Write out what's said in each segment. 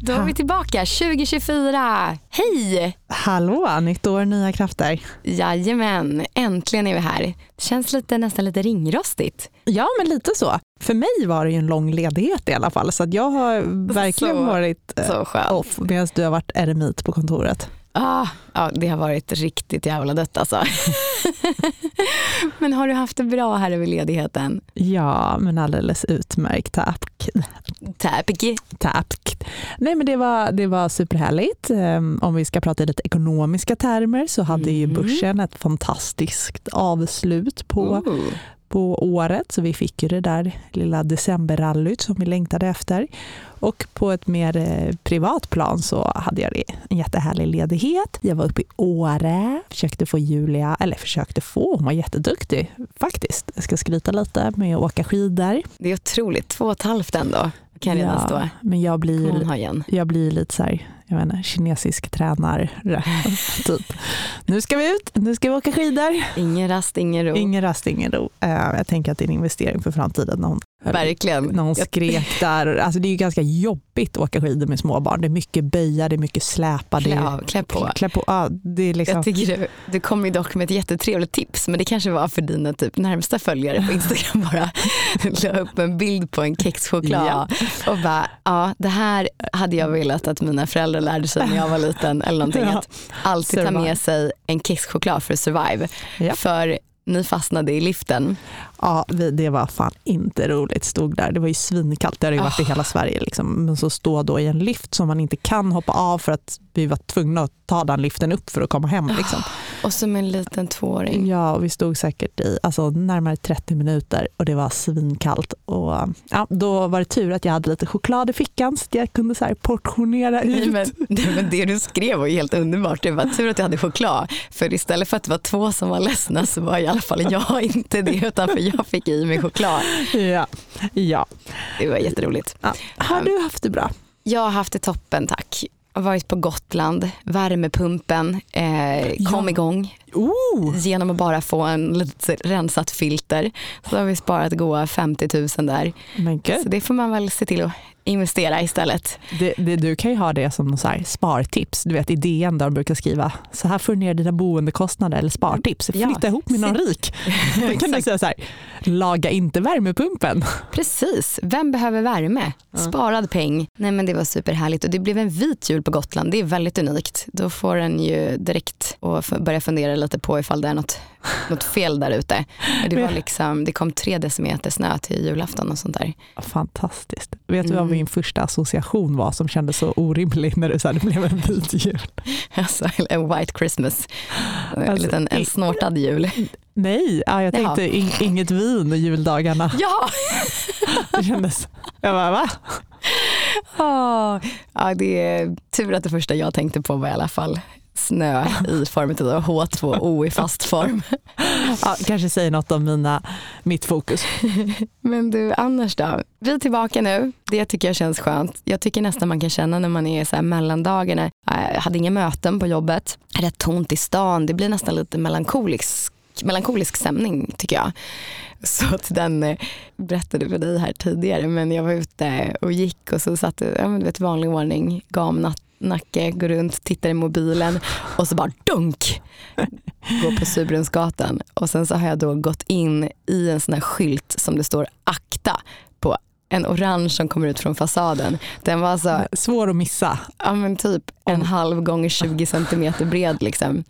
Då är vi tillbaka 2024. Hej! Hallå, nytt år, nya krafter. Jajamän, äntligen är vi här. Det känns lite, nästan lite ringrostigt. Ja, men lite så. För mig var det ju en lång ledighet i alla fall, så jag har verkligen Så- varit eh, off medan du har varit eremit på kontoret. Ah, ja, det har varit riktigt jävla dött alltså. Men har du haft det bra här över ledigheten? Ja, men alldeles utmärkt. Tack. Tack. Tack. Nej, men det var, det var superhärligt. Ehm, Om vi ska prata i lite ekonomiska termer så hade ju Mhm. börsen ett fantastiskt avslut på på året, så vi fick ju det där lilla decemberrallyt som vi längtade efter. Och på ett mer eh, privat plan så hade jag en jättehärlig ledighet. Jag var uppe i Åre, försökte få Julia, eller försökte få, hon var jätteduktig faktiskt. Jag ska skryta lite med att åka skidor. Det är otroligt, två och ett halvt ändå kan redan stå. men jag blir, jag blir lite så här, jag inte, kinesisk tränare, typ. Nu ska vi ut, nu ska vi åka skidor. Ingen rast, ingen ro. Ingen rast, ingen ro. Eh, Jag tänker att det är en investering för framtiden när hon Verkligen. när hon Jag- skrek där. Alltså det är ju ganska jobbigt att åka skidor med småbarn. Det är mycket böja, det är mycket släpa. Klä, är, av, klä på. Klä på. Ja, det är liksom, Jag tycker du, du kom ju dock med ett jättetrevligt tips men det kanske var för dina typ närmsta följare på Instagram bara. La upp en bild på en kexchoklad Ja. och bara ja det här hade jag velat att mina föräldrar lärde sig när jag var liten eller någonting. Ja. Att alltid ta Survive. med sig en kexchoklad för att survive. Ja. För ni fastnade i liften. ja, vi- det var fan inte roligt. Stod där. Det var ju svinkallt, det har det ju varit i hela Sverige. Liksom. Men så stå då i en lift som man inte kan hoppa av för att vi var tvungna att ta den liften upp för att komma hem. Liksom. Och som en liten tvååring. Ja, vi stod säkert i alltså, närmare 30 minuter och det var svinkallt. Och, ja, då var det tur att jag hade lite choklad i fickan så att jag kunde så portionera Nej, ut. men, nej, men det du skrev var helt underbart. Det var tur att jag hade choklad. För istället för att det var två som var ledsna så var i alla fall jag inte det. Utan för jag fick i mig choklad. Ja, ja. Det var jätteroligt. ja. Har du haft det bra? Jag har haft det toppen tack. Jag har varit på Gotland, värmepumpen eh, kom Ja. igång Oh. genom att bara få en lite rensat filter. Så har vi sparat goa 50 000 där. Så det får man väl se till att investera istället. Det, det, du kan ju ha det som så spartips. Du vet i DN där de brukar skriva så här får du ner dina boendekostnader eller spartips. Ja. Flytta ihop med någon rik. Då kan du säga så här, laga inte värmepumpen. Precis, vem behöver värme? Sparad peng. Nej men det var superhärligt och det blev en vit jul på Gotland. Det är väldigt unikt. Då får en ju direkt och börja fundera lite på ifall det är något, något fel där ute. Det, var liksom, det kom tre decimeter snö till julafton och sånt där. Fantastiskt. Vet du vad Mm. min första association var som kändes så orimlig när du sa det blev en vit jul? Alltså, en white Christmas. En, Alltså, en i- snortad jul. Nej, ja, jag tänkte in, inget vin i juldagarna. Ja! Det kändes, jag bara va? Ah, ja, det är tur att det första jag tänkte på var i alla fall snö i form av H2O i fast form. Ja, kanske säger något om mina, mitt fokus. Men du, annars då? Vi är tillbaka nu. Det tycker jag känns skönt. Jag tycker nästan man kan känna när man är så här mellandagarna. Jag hade inga möten på jobbet. Rätt tomt i stan. Det blir nästan lite melankolisk, melankolisk stämning tycker jag. Så att den eh, berättade för dig här tidigare. Men jag var ute och gick och så satt vet, vanlig ordning, gamnatt nacke, går runt, tittar i mobilen och så bara dunk går på Surbrunnsgatan och sen så har jag då gått in i en sån här skylt som det står akta på en orange som kommer ut från fasaden. Den var alltså Svår att missa. ja, men typ en Om- halv gånger 20 centimeter bred. Liksom.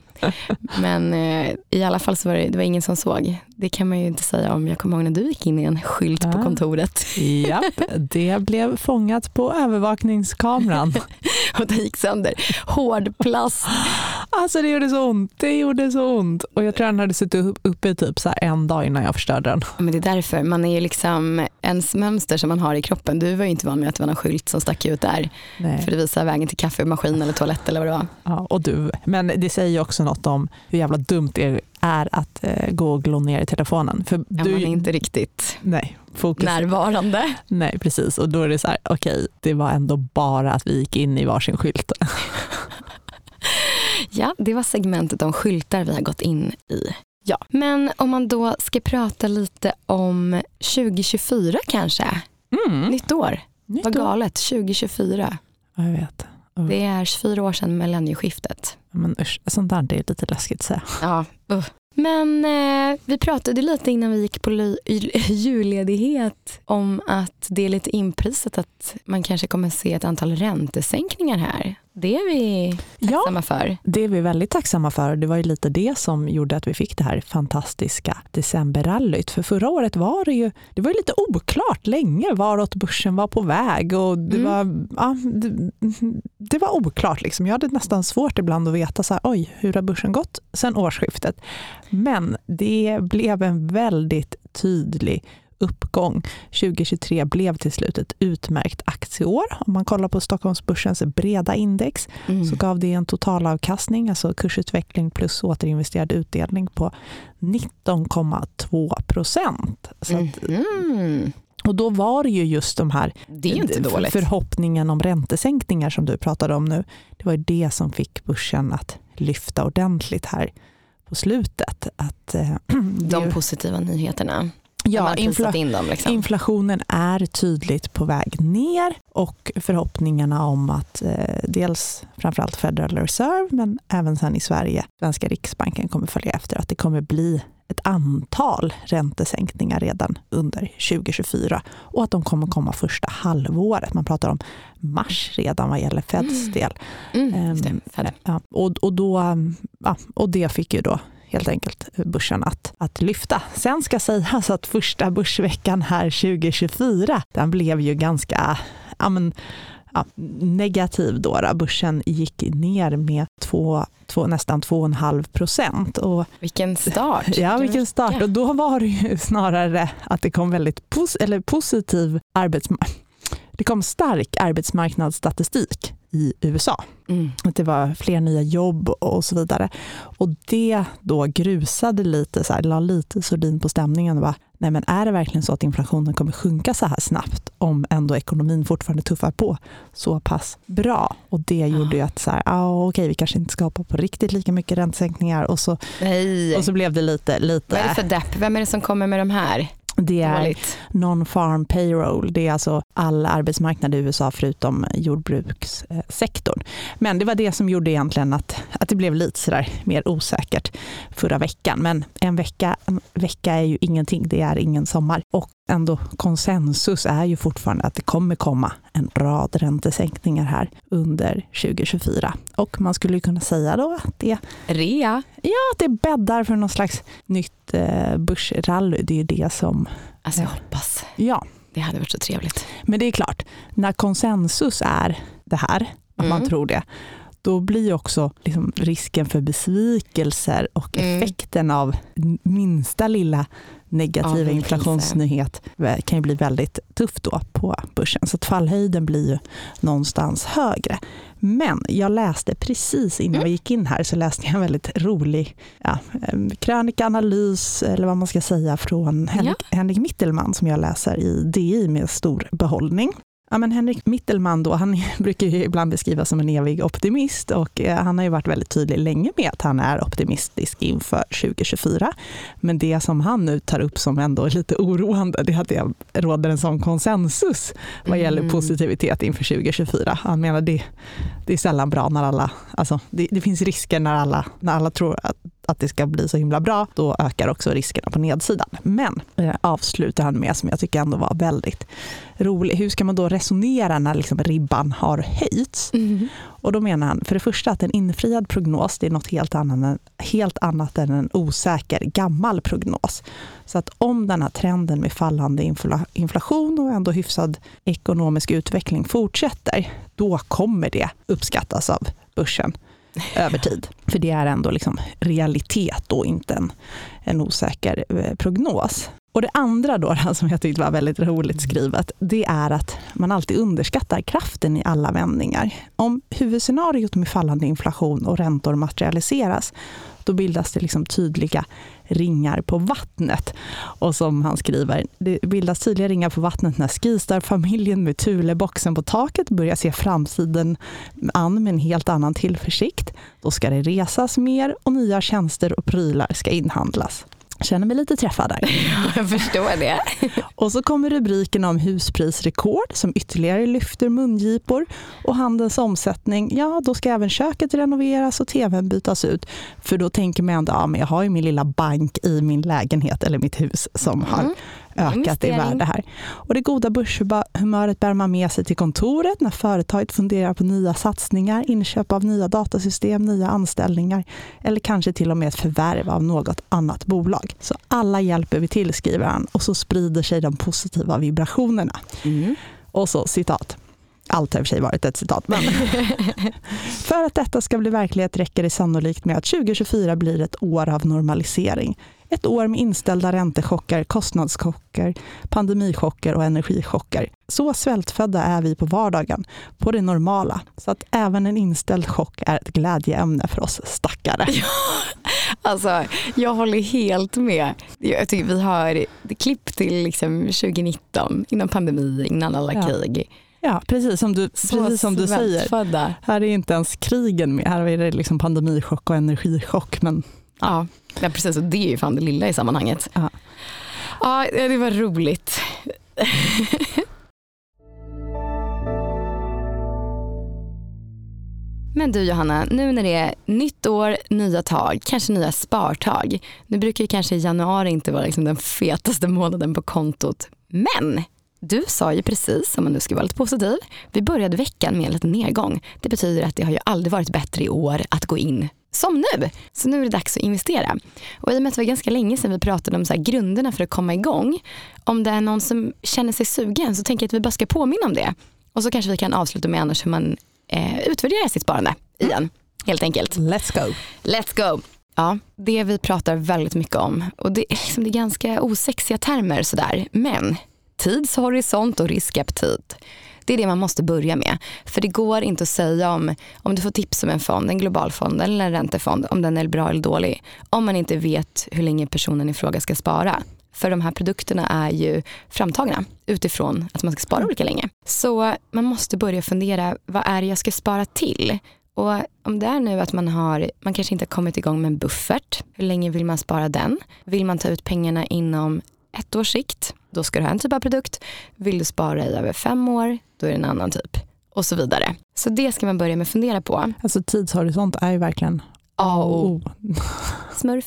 Men eh, i alla fall så var det, det var ingen som såg. Det kan man ju inte säga om jag kommer ihåg när du gick in i en skylt på Ah. kontoret Japp, det blev fångat på övervakningskameran. och den gick sönder. Hårdplast. Alltså det gjorde så ont, det gjorde så ont. Och jag tror den hade suttit upp- uppe i typ så en dag innan jag förstörde den. Men det är därför, man är ju liksom ens mönster som man har i kroppen. Du var ju inte van med att det var någon skylt som stack ut där. Nej. För det visar vägen till kaffemaskin eller toalett eller vad det var. Ja, och du. Men det säger ju också något om hur jävla dumt det är att eh, gå och glo ner i telefonen. För Ja, du, man är inte riktigt Nej, fokus. närvarande. Nej, precis. Och då är det så här, okej, det var ändå bara att vi gick in i varsin skylt. Ja, det var segmentet om skyltar vi har gått in i. Ja, men om man då ska prata lite om 2024 kanske. Mm. Nytt år. Nytt Vad galet, 2024. Ja, jag vet. Uh. Det är 24 år sedan millennieskiftet. Men usch, sånt där det är lite läskigt att säga. Ja, uh. Men eh, vi pratade lite innan vi gick på julledighet om att det är lite inprisat att man kanske kommer se ett antal räntesänkningar här. Det är vi tacksamma ja, för. Det är vi väldigt tacksamma för. Det var ju lite det som gjorde att vi fick det här fantastiska decemberrallyt. För förra året var det ju, det var ju lite oklart länge varåt börsen var på väg. Och det, mm. var, ja, det, det, var oklart. Liksom. Jag hade nästan svårt ibland att veta så här, oj, hur har börsen gått sen årsskiftet. Men det blev en väldigt tydlig uppgång. 2023 blev till slut ett utmärkt aktieår. Om man kollar på Stockholmsbörsens breda index mm. så gav det en totalavkastning, alltså kursutveckling plus återinvesterad utdelning på 19,2 procent. Mm. Och då var det ju just de här förhoppningen om räntesänkningar som du pratade om nu. Det var det som fick börsen att lyfta ordentligt här på slutet. Att, eh, de positiva nyheterna. Ja, infla dem, liksom. inflationen är tydligt på väg ner och förhoppningarna om att eh, dels framförallt Federal Reserve men även sen i Sverige, svenska riksbanken kommer följa efter att det kommer bli ett antal räntesänkningar redan under 2024 och att de kommer komma första halvåret. Man pratar om mars redan vad gäller Feds mm. del. Mm. Mm, um, ja, och, och, då, ja, och det fick ju då helt enkelt börsen att, att lyfta. Sen ska sägas att första börsveckan här 2024, den blev ju ganska ja, men, ja, negativ då, då. Börsen gick ner med två, två, nästan 2,5 procent. Vilken start! Ja, vilken start. Och då var det ju snarare att det kom väldigt pos eller positiv arbetsmarknad. Det kom stark arbetsmarknadsstatistik i USA. Mm. Att det var fler nya jobb och så vidare. Och det då grusade lite, så här, la lite sordin på stämningen. Och bara, nej men är det verkligen så att inflationen kommer sjunka så här snabbt om ändå ekonomin fortfarande tuffar på så pass bra? Och det gjorde ju att så här, ah, okej, vi kanske inte ska hoppa på riktigt lika mycket räntesänkningar och så, och så blev det lite, lite... Vad är det för depp? Vem är det som kommer med de här? Det är non-farm payroll. Det är alltså all arbetsmarknad i USA förutom jordbrukssektorn. Men det var det som gjorde egentligen att, att det blev lite sådär mer osäkert förra veckan. Men en vecka, en vecka är ju ingenting. Det är ingen sommar. Och ändå konsensus är ju fortfarande att det kommer komma en rad räntesänkningar här under 2024. Och man skulle kunna säga då att det... Rea? Ja, att det bäddar för någon slags nytt eh, börsrally. Det är ju det som... Alltså jag hoppas. Ja. Det hade varit så trevligt. Men det är klart, när konsensus är det här, att mm. man tror det, då blir också liksom risken för besvikelser och mm. effekten av minsta lilla negativa ja, inflationsnyhet kan ju bli väldigt tufft då på börsen. Så att fallhöjden blir ju någonstans högre. Men jag läste precis innan mm. vi gick in här så läste jag en väldigt rolig ja, krönikaanalys eller vad man ska säga från Henrik, ja. Henrik Mittelman som jag läser i DI med stor behållning. Ja, men Henrik Mittelman då, han brukar ibland beskrivas som en evig optimist och eh, han har ju varit väldigt tydlig länge med att han är optimistisk inför 2024. Men det som han nu tar upp som ändå är lite oroande, det är att det råder en sån konsensus vad gäller mm. positivitet inför 2024. Han menar det, det är sällan bra när alla, alltså det, det finns risker när alla, när alla tror att att det ska bli så himla bra, då ökar också riskerna på nedsidan. Men eh, avslutar han med, som jag tycker ändå var väldigt rolig, hur ska man då resonera när liksom ribban har höjts? Mm. Och då menar han för det första att en infriad prognos det är något helt annat, helt annat än en osäker gammal prognos. Så att om den här trenden med fallande inflation och ändå hyfsad ekonomisk utveckling fortsätter, då kommer det uppskattas av börsen över tid. För det är ändå liksom realitet och inte en, en osäker eh, prognos. Och det andra då, som jag tyckte var väldigt roligt skrivet, det är att man alltid underskattar kraften i alla vändningar. Om huvudscenariot med fallande inflation och räntor materialiseras, då bildas det liksom tydliga ringar på vattnet. Och som han skriver, det bildas tydliga ringar på vattnet när Skistar-familjen med Thuleboxen på taket börjar se framtiden an med en helt annan tillförsikt. Då ska det resas mer och nya tjänster och prylar ska inhandlas. Känner mig lite träffad där. Jag förstår det. Och så kommer rubriken om husprisrekord som ytterligare lyfter mungipor och handelns omsättning. Ja, då ska även köket renoveras och tvn bytas ut. För då tänker man ändå, ja men jag har ju min lilla bank i min lägenhet eller mitt hus som har Mm. Ökat i värde här. Och det goda börshumöret bär man med sig till kontoret när företaget funderar på nya satsningar, inköp av nya datasystem, nya anställningar eller kanske till och med ett förvärv av något annat bolag. Så alla hjälper vi till, skriver han, och så sprider sig de positiva vibrationerna. Mm. Och så citat. Allt har i och för sig varit ett citat. Men för att detta ska bli verklighet räcker det sannolikt med att 2024 blir ett år av normalisering. Ett år med inställda räntechocker, kostnadschocker, pandemichocker och energichocker. Så svältfödda är vi på vardagen, på det normala. Så att även en inställd chock är ett glädjeämne för oss stackare. Alltså, jag håller helt med. Jag tycker vi har klipp till liksom 2019, innan pandemi, innan alla Ja. krig. Ja, precis som du, Så precis som du säger. Här är inte ens krigen med. Här är det liksom pandemichock och energichock. Men Ja, ja, precis. Och det är ju fan det lilla i sammanhanget. Ja. Ja, det var roligt. Men du Johanna, nu när det är nytt år, nya tag, kanske nya spartag. Nu brukar ju kanske januari inte vara liksom den fetaste månaden på kontot. Men du sa ju precis, om man nu ska vara lite positiv, vi började veckan med en liten nedgång. Det betyder att det har ju aldrig varit bättre i år att gå in som nu. Så nu är det dags att investera. Och i och med att det var ganska länge sedan vi pratade om så grunderna för att komma igång. Om det är någon som känner sig sugen så tänker jag att vi bara ska påminna om det. Och så kanske vi kan avsluta med annars hur man eh, utvärderar sitt sparande igen. Helt enkelt. let's go. Let's go! Ja, det vi pratar väldigt mycket om och det är, liksom, det är ganska osexiga termer sådär. Men tidshorisont och riskaptit. Det är det man måste börja med. För det går inte att säga om, om du får tips om en fond, en global fond eller en räntefond, om den är bra eller dålig. Om man inte vet hur länge personen i fråga ska spara. För de här produkterna är ju framtagna utifrån att man ska spara olika länge. Så man måste börja fundera, vad är det jag ska spara till? Och om det är nu att man har, man kanske inte har kommit igång med en buffert, hur länge vill man spara den? Vill man ta ut pengarna inom ett års sikt, då ska du ha en typ av produkt. Vill du spara i över fem år, då är det en annan typ. Och så vidare. Så det ska man börja med att fundera på. Alltså tidshorisont är ju verkligen A och O. Smurf.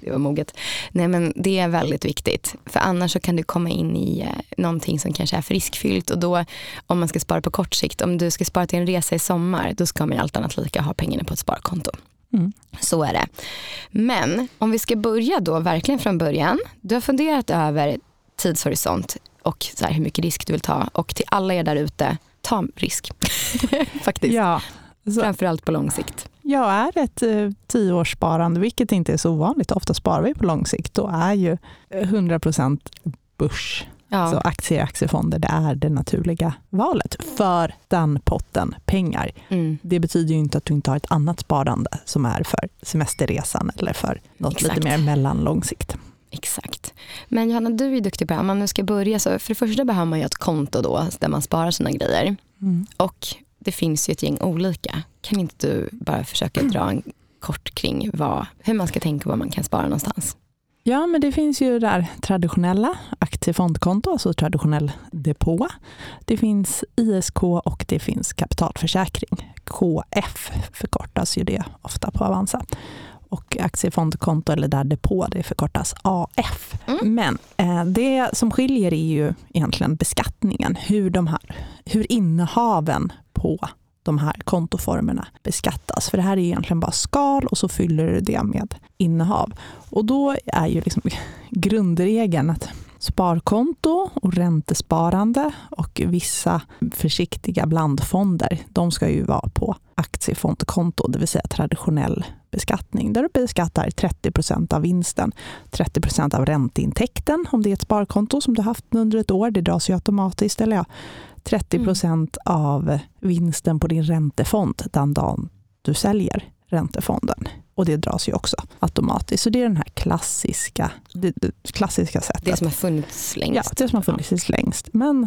det var moget. Nej men det är väldigt viktigt. För annars så kan du komma in i eh, någonting som kanske är för riskfyllt. Och då om man ska spara på kort sikt, om du ska spara till en resa i sommar, då ska man ju allt annat lika ha pengarna på ett sparkonto. Mm. Så är det. Men om vi ska börja då verkligen från början. Du har funderat över tidshorisont och så hur mycket risk du vill ta. Och till alla er där ute, ta risk. Faktiskt. Ja, så Framförallt på lång sikt. jag är ett eh, tioårssparande, vilket inte är så ovanligt. Ofta sparar vi på lång sikt. Då är ju eh, 100% börs, Ja. så aktier, aktiefonder, det är det naturliga valet för den potten pengar. Mm. Det betyder ju inte att du inte har ett annat sparande som är för semesterresan eller för något Exakt. lite mer mellanlång sikt. Exakt. Men Johanna, du är duktig på det här. Om man nu ska börja så, för det första behöver man ju ett konto då där man sparar sina grejer. Mm. Och det finns ju ett gäng olika. Kan inte du bara försöka dra en kort kring vad, hur man ska tänka var man kan spara någonstans? Ja, men det finns ju där traditionella aktiefondkonto, alltså traditionell depå. Det finns ISK och det finns kapitalförsäkring. KF förkortas ju det ofta på Avanza. Och aktiefondkonto eller där depå, det förkortas AF. Mm. Men eh, det som skiljer är ju egentligen beskattningen. Hur, de här, hur innehaven på de här kontoformerna beskattas. För det här är egentligen bara skal och så fyller du det med innehav. Och då är ju liksom grundregeln att sparkonto och räntesparande och vissa försiktiga blandfonder, de ska ju vara på aktiefondkonto, det vill säga traditionell beskattning, där du beskattar 30% av vinsten, 30% av ränteintäkten. Om det är ett sparkonto som du haft under ett år, det dras ju automatiskt, eller ja, 30% av vinsten på din räntefond den dagen du säljer räntefonden. Och det dras ju också automatiskt. Så det är den här klassiska, det, det klassiska sättet. Det som har funnits längst. Ja, det som har funnits längst. Men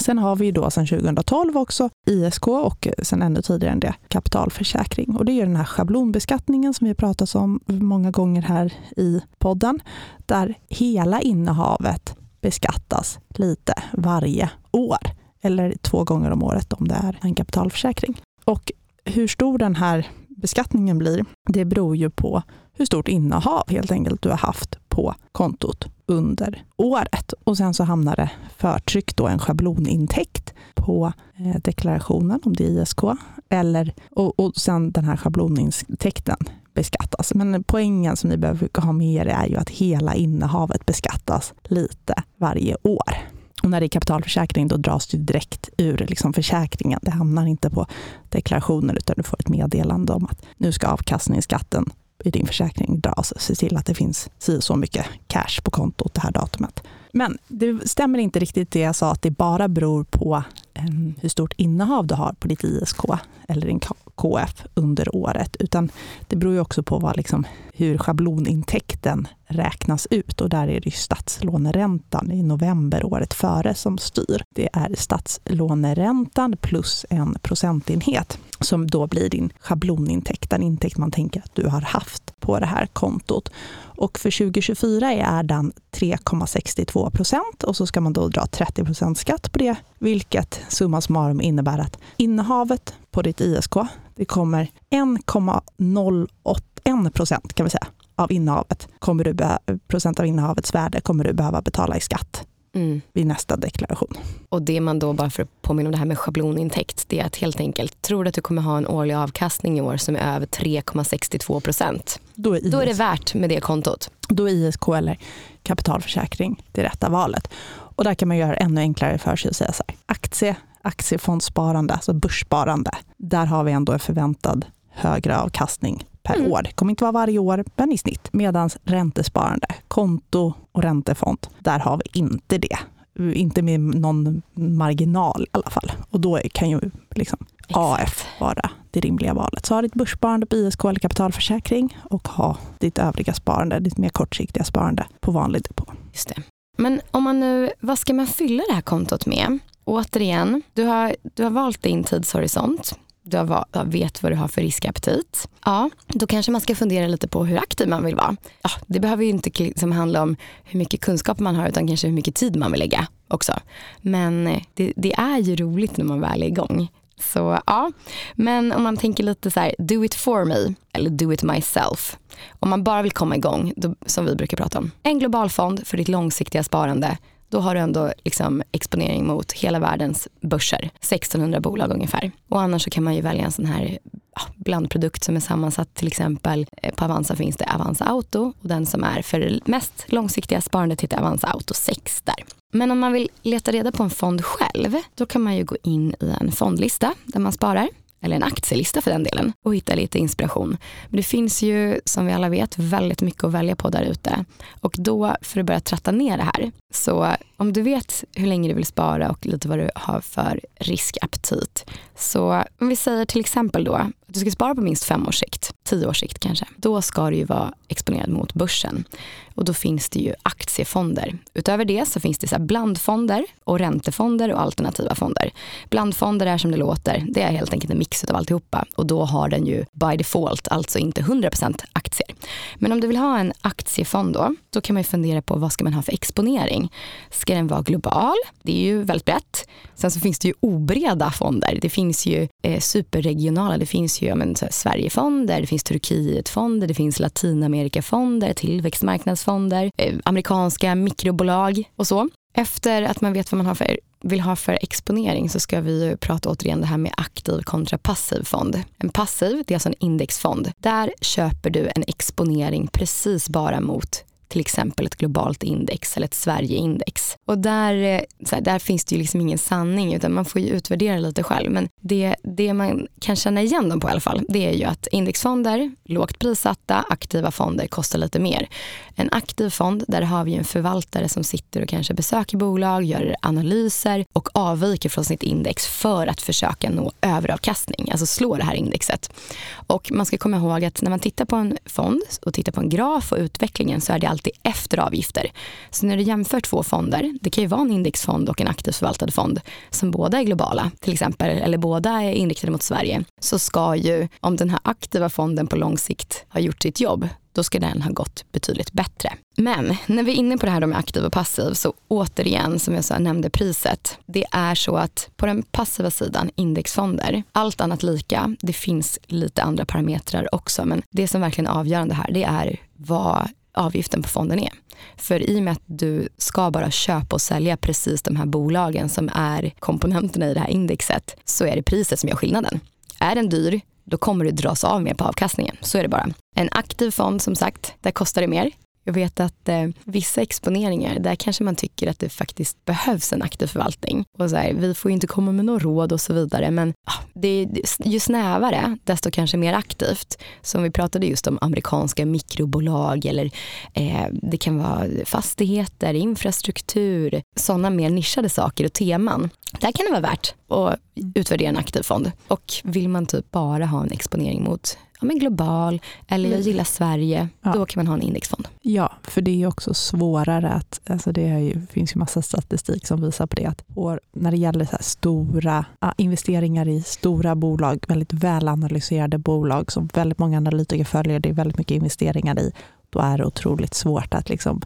sen har vi ju då sedan 2012 också ISK och sen ännu tidigare än det kapitalförsäkring. Och det är ju den här schablonbeskattningen som vi har pratat om många gånger här i podden. Där hela innehavet beskattas lite varje år. Eller två gånger om året om det är en kapitalförsäkring. Och hur stor den här beskattningen blir, det beror ju på hur stort innehav helt enkelt du har haft på kontot under året. Och sen så hamnar det förtryckt då en schablonintäkt på eh, deklarationen om det är ISK. Eller, och, och sen den här schablonintäkten beskattas. Men poängen som ni behöver ha med er är ju att hela innehavet beskattas lite varje år. Och när det är kapitalförsäkring då dras det direkt ur liksom försäkringen. Det hamnar inte på deklarationen utan du får ett meddelande om att nu ska avkastningsskatten i din försäkring dras. Se till att det finns si så mycket cash på kontot det här datumet. Men det stämmer inte riktigt det jag sa att det bara beror på ehm, hur stort innehav du har på ditt ISK eller din KF under året, utan det beror ju också på vad, liksom, hur schablonintäkten räknas ut och där är det ju statslåneräntan i november året före som styr. Det är statslåneräntan plus en procentenhet som då blir din schablonintäkt, den intäkt man tänker att du har haft på det här kontot. Och för 2024 är den 3,62 procent och så ska man då dra 30 procent skatt på det, vilket summa summarum innebär att innehavet på ditt ISK, det kommer 1,081 procent kan vi säga av innehavet, kommer du procent av innehavets värde kommer du behöva betala i skatt mm. vid nästa deklaration. Och det man då, bara för att påminna om det här med schablonintäkt, det är att helt enkelt, tror du att du kommer ha en årlig avkastning i år som är över 3,62 procent, då, då, är det värt med det kontot. Då är ISK eller kapitalförsäkring det rätta valet. Och där kan man göra det ännu enklare för sig och säga så här, aktie, aktiefondsparande, alltså börssparande, där har vi ändå en förväntad högre avkastning per mm. år. Det kommer inte vara varje år, men i snitt. Medan räntesparande, konto och räntefond, där har vi inte det. Inte med någon marginal i alla fall. Och då kan ju liksom AF vara det rimliga valet. Så ha ditt börssparande på ISK eller kapitalförsäkring och ha ditt övriga sparande, ditt mer kortsiktiga sparande på vanlig depå. Just det. Men om man nu, vad ska man fylla det här kontot med? Återigen, du har, du har valt din tidshorisont du, har, vet vad du har för riskaptit. Ja, då kanske man ska fundera lite på hur aktiv man vill vara. Ja, det behöver ju inte liksom handla om hur mycket kunskap man har utan kanske hur mycket tid man vill lägga också. Men eh, det, det är ju roligt när man väl är igång. Så ja, men om man tänker lite så här, do it for me eller do it myself. Om man bara vill komma igång, då, som vi brukar prata om. En global fond för ditt långsiktiga sparande då har du ändå liksom exponering mot hela världens börser. 1600 bolag ungefär. Och annars så kan man ju välja en sån här blandprodukt som är sammansatt. Till exempel eh, på Avanza finns det Avanza Auto och den som är för det mest långsiktiga sparandet heter Avanza Auto 6 där. Men om man vill leta reda på en fond själv, då kan man ju gå in i en fondlista där man sparar eller en aktielista för den delen och hitta lite inspiration. Men det finns ju som vi alla vet väldigt mycket att välja på där ute och då för att börja tratta ner det här så om du vet hur länge du vill spara och lite vad du har för riskaptit så om vi säger till exempel då du ska spara på minst fem års sikt, tio års sikt kanske, då ska du ju vara exponerad mot börsen. Och då finns det ju aktiefonder. Utöver det så finns det så blandfonder och räntefonder och alternativa fonder. Blandfonder är som det låter, det är helt enkelt en mix av alltihopa och då har den ju by default alltså inte 100% aktier. Men om du vill ha en aktiefond då, då kan man ju fundera på vad ska man ha för exponering. Ska den vara global? Det är ju väldigt brett. Sen så finns det ju obreda fonder. Det finns ju eh, superregionala, det finns ju men, så Sverigefonder, det finns Turkietfonder, det finns Latinamerikafonder, tillväxtmarknadsfonder, eh, amerikanska mikrobolag och så. Efter att man vet vad man har för, vill ha för exponering så ska vi ju prata återigen det här med aktiv kontra passiv fond. En passiv, det är alltså en indexfond. Där köper du en exponering precis bara mot till exempel ett globalt index eller ett Sverigeindex. Och där, eh, här, där finns det ju liksom ingen sanning utan man får ju utvärdera lite själv. Men det, det man kan känna igen dem på i alla fall det är ju att indexfonder, lågt prissatta, aktiva fonder kostar lite mer. En aktiv fond, där har vi en förvaltare som sitter och kanske besöker bolag, gör analyser och avviker från sitt index för att försöka nå överavkastning, alltså slå det här indexet. Och man ska komma ihåg att när man tittar på en fond och tittar på en graf och utvecklingen så är det alltid efter avgifter. Så när du jämför två fonder, det kan ju vara en indexfond och en aktivt förvaltad fond som båda är globala till exempel, eller båda är inriktade mot Sverige, så ska ju om den här aktiva fonden på lång sikt har gjort sitt jobb, då ska den ha gått betydligt bättre. Men när vi är inne på det här med aktiv och passiv så återigen som jag nämnde priset. Det är så att på den passiva sidan indexfonder, allt annat lika, det finns lite andra parametrar också men det som verkligen är avgörande här det är vad avgiften på fonden är. För i och med att du ska bara köpa och sälja precis de här bolagen som är komponenterna i det här indexet så är det priset som gör skillnaden. Är den dyr, då kommer du dras av mer på avkastningen. Så är det bara. En aktiv fond som sagt, där kostar det mer. Jag vet att eh, vissa exponeringar, där kanske man tycker att det faktiskt behövs en aktiv förvaltning. Och så här, vi får ju inte komma med några råd och så vidare, men ah, det är, ju snävare, desto kanske mer aktivt. Som vi pratade just om amerikanska mikrobolag eller eh, det kan vara fastigheter, infrastruktur, sådana mer nischade saker och teman. Där kan det vara värt att utvärdera en aktiv fond. Och vill man typ bara ha en exponering mot ja, men global eller jag gillar Sverige, ja. då kan man ha en indexfond. Ja, för det är också svårare att, alltså det ju, finns ju massa statistik som visar på det, att när det gäller så stora ja, investeringar i stora bolag, väldigt välanalyserade bolag som väldigt många analytiker följer, det är väldigt mycket investeringar i, då är det otroligt svårt att liksom,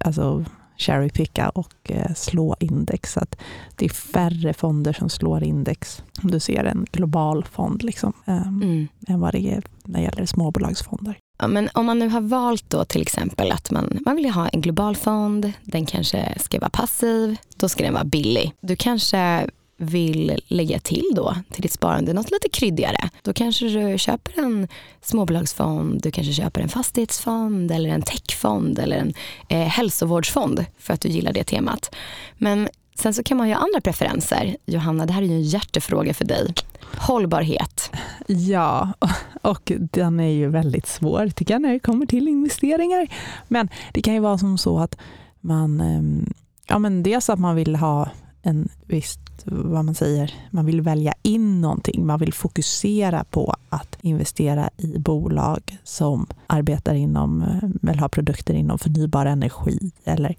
alltså, cherrypicka och eh, slå index. Så att det är färre fonder som slår index, om du ser en global fond, liksom, um, mm. än vad det är när det gäller småbolagsfonder. Ja, men om man nu har valt då till exempel att man, man vill ha en global fond, den kanske ska vara passiv, då ska den vara billig. Du kanske vill lägga till då till ditt sparande något lite kryddigare. Då kanske du köper en småbolagsfond, du kanske köper en fastighetsfond eller en techfond eller en eh, hälsovårdsfond för att du gillar det temat. Men sen så kan man ju ha andra preferenser. Johanna, det här är ju en hjärtefråga för dig. Hållbarhet. Ja, och den är ju väldigt svår tycker jag när det kommer till investeringar. Men det kan ju vara som så att man, ehm, ja men dels att man vill ha en viss vad man säger, man vill välja in någonting. Man vill fokusera på att investera i bolag som arbetar inom, eh, eller har produkter inom förnybar energi eller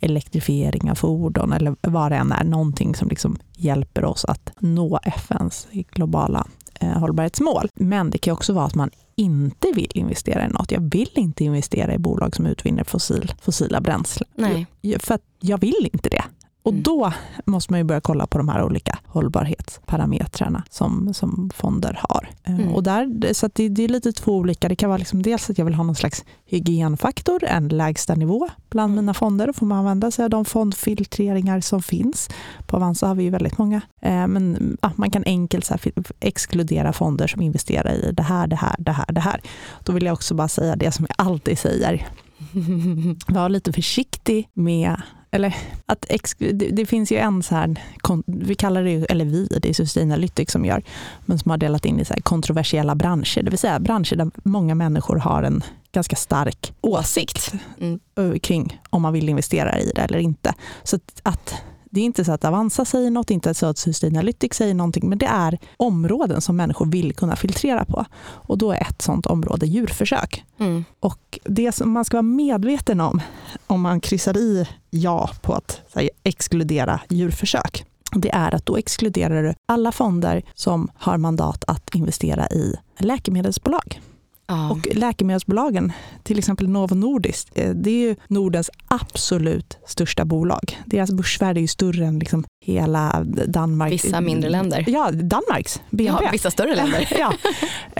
elektrifiering av fordon eller vad det än är. Någonting som liksom hjälper oss att nå FNs globala eh, hållbarhetsmål. Men det kan också vara att man inte vill investera i något. Jag vill inte investera i bolag som utvinner fossil, fossila bränslen. Nej. För att jag vill inte det. Och mm. då måste man ju börja kolla på de här olika hållbarhetsparametrarna som, som fonder har. Eh, mm. Och där, så det, det, är lite två olika. Det kan vara liksom dels att jag vill ha någon slags hygienfaktor, en lägsta nivå bland mm. mina fonder. Då får man använda sig av de fondfiltreringar som finns. På Avanza har vi ju väldigt många. Eh, men ja, man kan enkelt så exkludera fonder som investerar i det här, det här, det här, det här. Då vill jag också bara säga det som jag alltid säger. Var lite försiktig med eller att det, det, finns ju en så här, vi kallar det, eller vi, det är Sustainalytics som gör, men som har delat in i så kontroversiella branscher, det vill säga branscher där många människor har en ganska stark åsikt mm. kring om man vill investera i det eller inte. Så att, att det är inte så att Avanza säger något, inte så att Sustainalytics säger någonting, men det är områden som människor vill kunna filtrera på. Och då är ett sådant område djurförsök. Mm. Och det som man ska vara medveten om, om man kryssar i ja på att här, exkludera djurförsök, det är att då exkluderar du alla fonder som har mandat att investera i läkemedelsbolag. Ja. Och läkemedelsbolagen, till exempel Novo Nordisk, eh, det är ju Nordens absolut största bolag. Deras börsvärde är ju större än liksom hela Danmark. Vissa mindre länder. Ja, Danmarks BNP. Ja, vissa större länder. ja.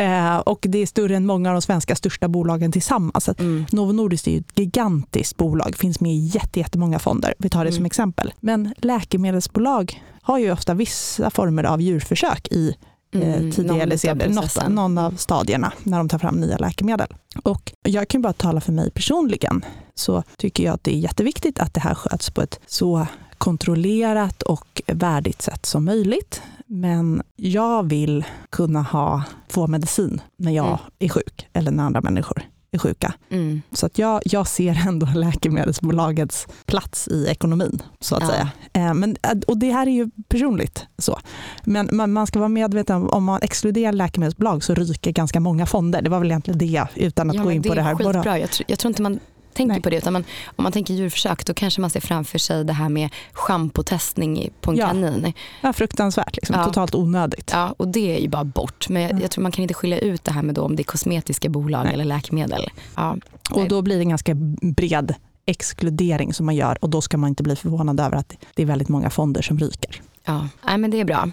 Eh, och det är större än många av de svenska största bolagen tillsammans. Mm. Novo Nordisk är ju ett gigantiskt bolag, finns med i jättemånga fonder. Vi tar det mm. som exempel. Men läkemedelsbolag har ju ofta vissa former av djurförsök i mm, tidiga eller senare, något, någon av stadierna när de tar fram nya läkemedel. Och jag kan bara tala för mig personligen. så tycker jag att det är jätteviktigt att det här sköts på ett så kontrollerat och värdigt sätt som möjligt. Men jag vill kunna ha, få medicin när jag Mm. är sjuk eller när andra människor är sjuka. Mm. Så att jag, jag ser ändå läkemedelsbolagets plats i ekonomin, så att Ja. säga. Eh, Men, och det här är ju personligt. så. Men man, man ska vara medveten om, om man exkluderar läkemedelsbolag så ryker ganska många fonder. Det var väl egentligen det, utan att Ja, gå in på det här. är skitbra. Jag, tror- jag tror inte man tänker Nej. på det. Utan man, om man tänker djurförsök då kanske man ser framför sig det här med schampotestning på en Ja. kanin. Ja, fruktansvärt, liksom. Ja. totalt onödigt. Ja, och det är ju bara bort. Men jag, Ja. jag tror man kan inte skilja ut det här med om det är kosmetiska bolag Nej. eller läkemedel. Ja, Och då blir det en ganska bred exkludering som man gör och då ska man inte bli förvånad över att det är väldigt många fonder som ryker. ja. Nej, men det är bra.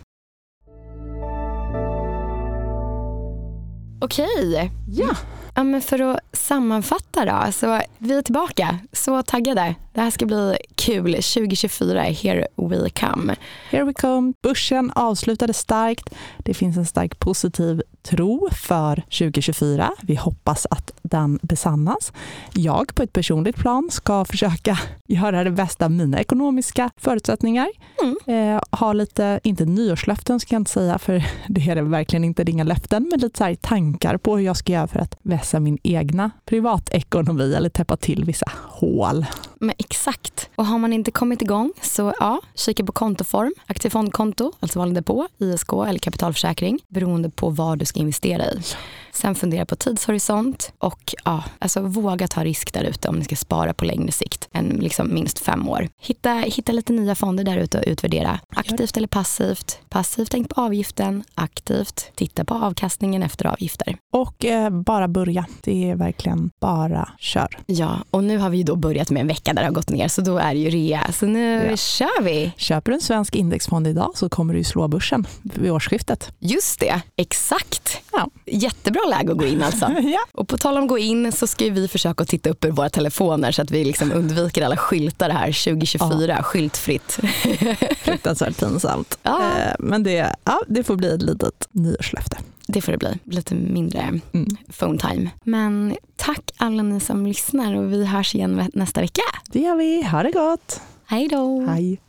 Okej. Ja. Ja, men för att sammanfatta då, så vi är tillbaka. Så taggade. Det här ska bli kul. 2024, here we come. Here we come. Börsen avslutade starkt. Det finns en stark positiv tro för 2024. Vi hoppas att den besannas. Jag på ett personligt plan ska försöka göra det bästa av mina ekonomiska förutsättningar. Mm. Eh, ha lite, inte nyårslöften ska jag inte säga, för det är det verkligen inte, det är inga löften, men lite så tankar på hur jag ska göra för att vässa min egna privatekonomi eller täppa till vissa hål. Men exakt. Och har man inte kommit igång så ja, kika på kontoform. Aktiv fondkonto, alltså vanlig depå, ISK eller kapitalförsäkring beroende på vad du ska investera i. Sen fundera på tidshorisont och ja, alltså våga ta risk där ute om ni ska spara på längre sikt än liksom minst fem år. Hitta, hitta lite nya fonder där ute och utvärdera. Aktivt eller passivt. Passivt tänk på avgiften. Aktivt titta på avkastningen efter avgifter. Och eh, bara börja. Det är verkligen bara kör. Ja, och nu har vi ju då börjat med en vecka där det har gått ner så då är det ju rea. Så nu Ja. kör vi. Köper du en svensk indexfond idag så kommer du ju slå börsen vid årsskiftet. Just det, exakt. Ja. Jättebra läge att gå in alltså. ja. Och på tal om gå in så ska vi försöka att titta upp ur våra telefoner så att vi liksom undviker alla skyltar här 2024, skyltfritt. Fruktansvärt pinsamt. Ja. Eh, Men det, ja, det får bli ett litet nyårslöfte. Det får det bli, lite mindre Mm. phone time. Men tack alla ni som lyssnar och vi hörs igen nästa vecka. Det gör vi. Ha det gott. Hej då! Hej.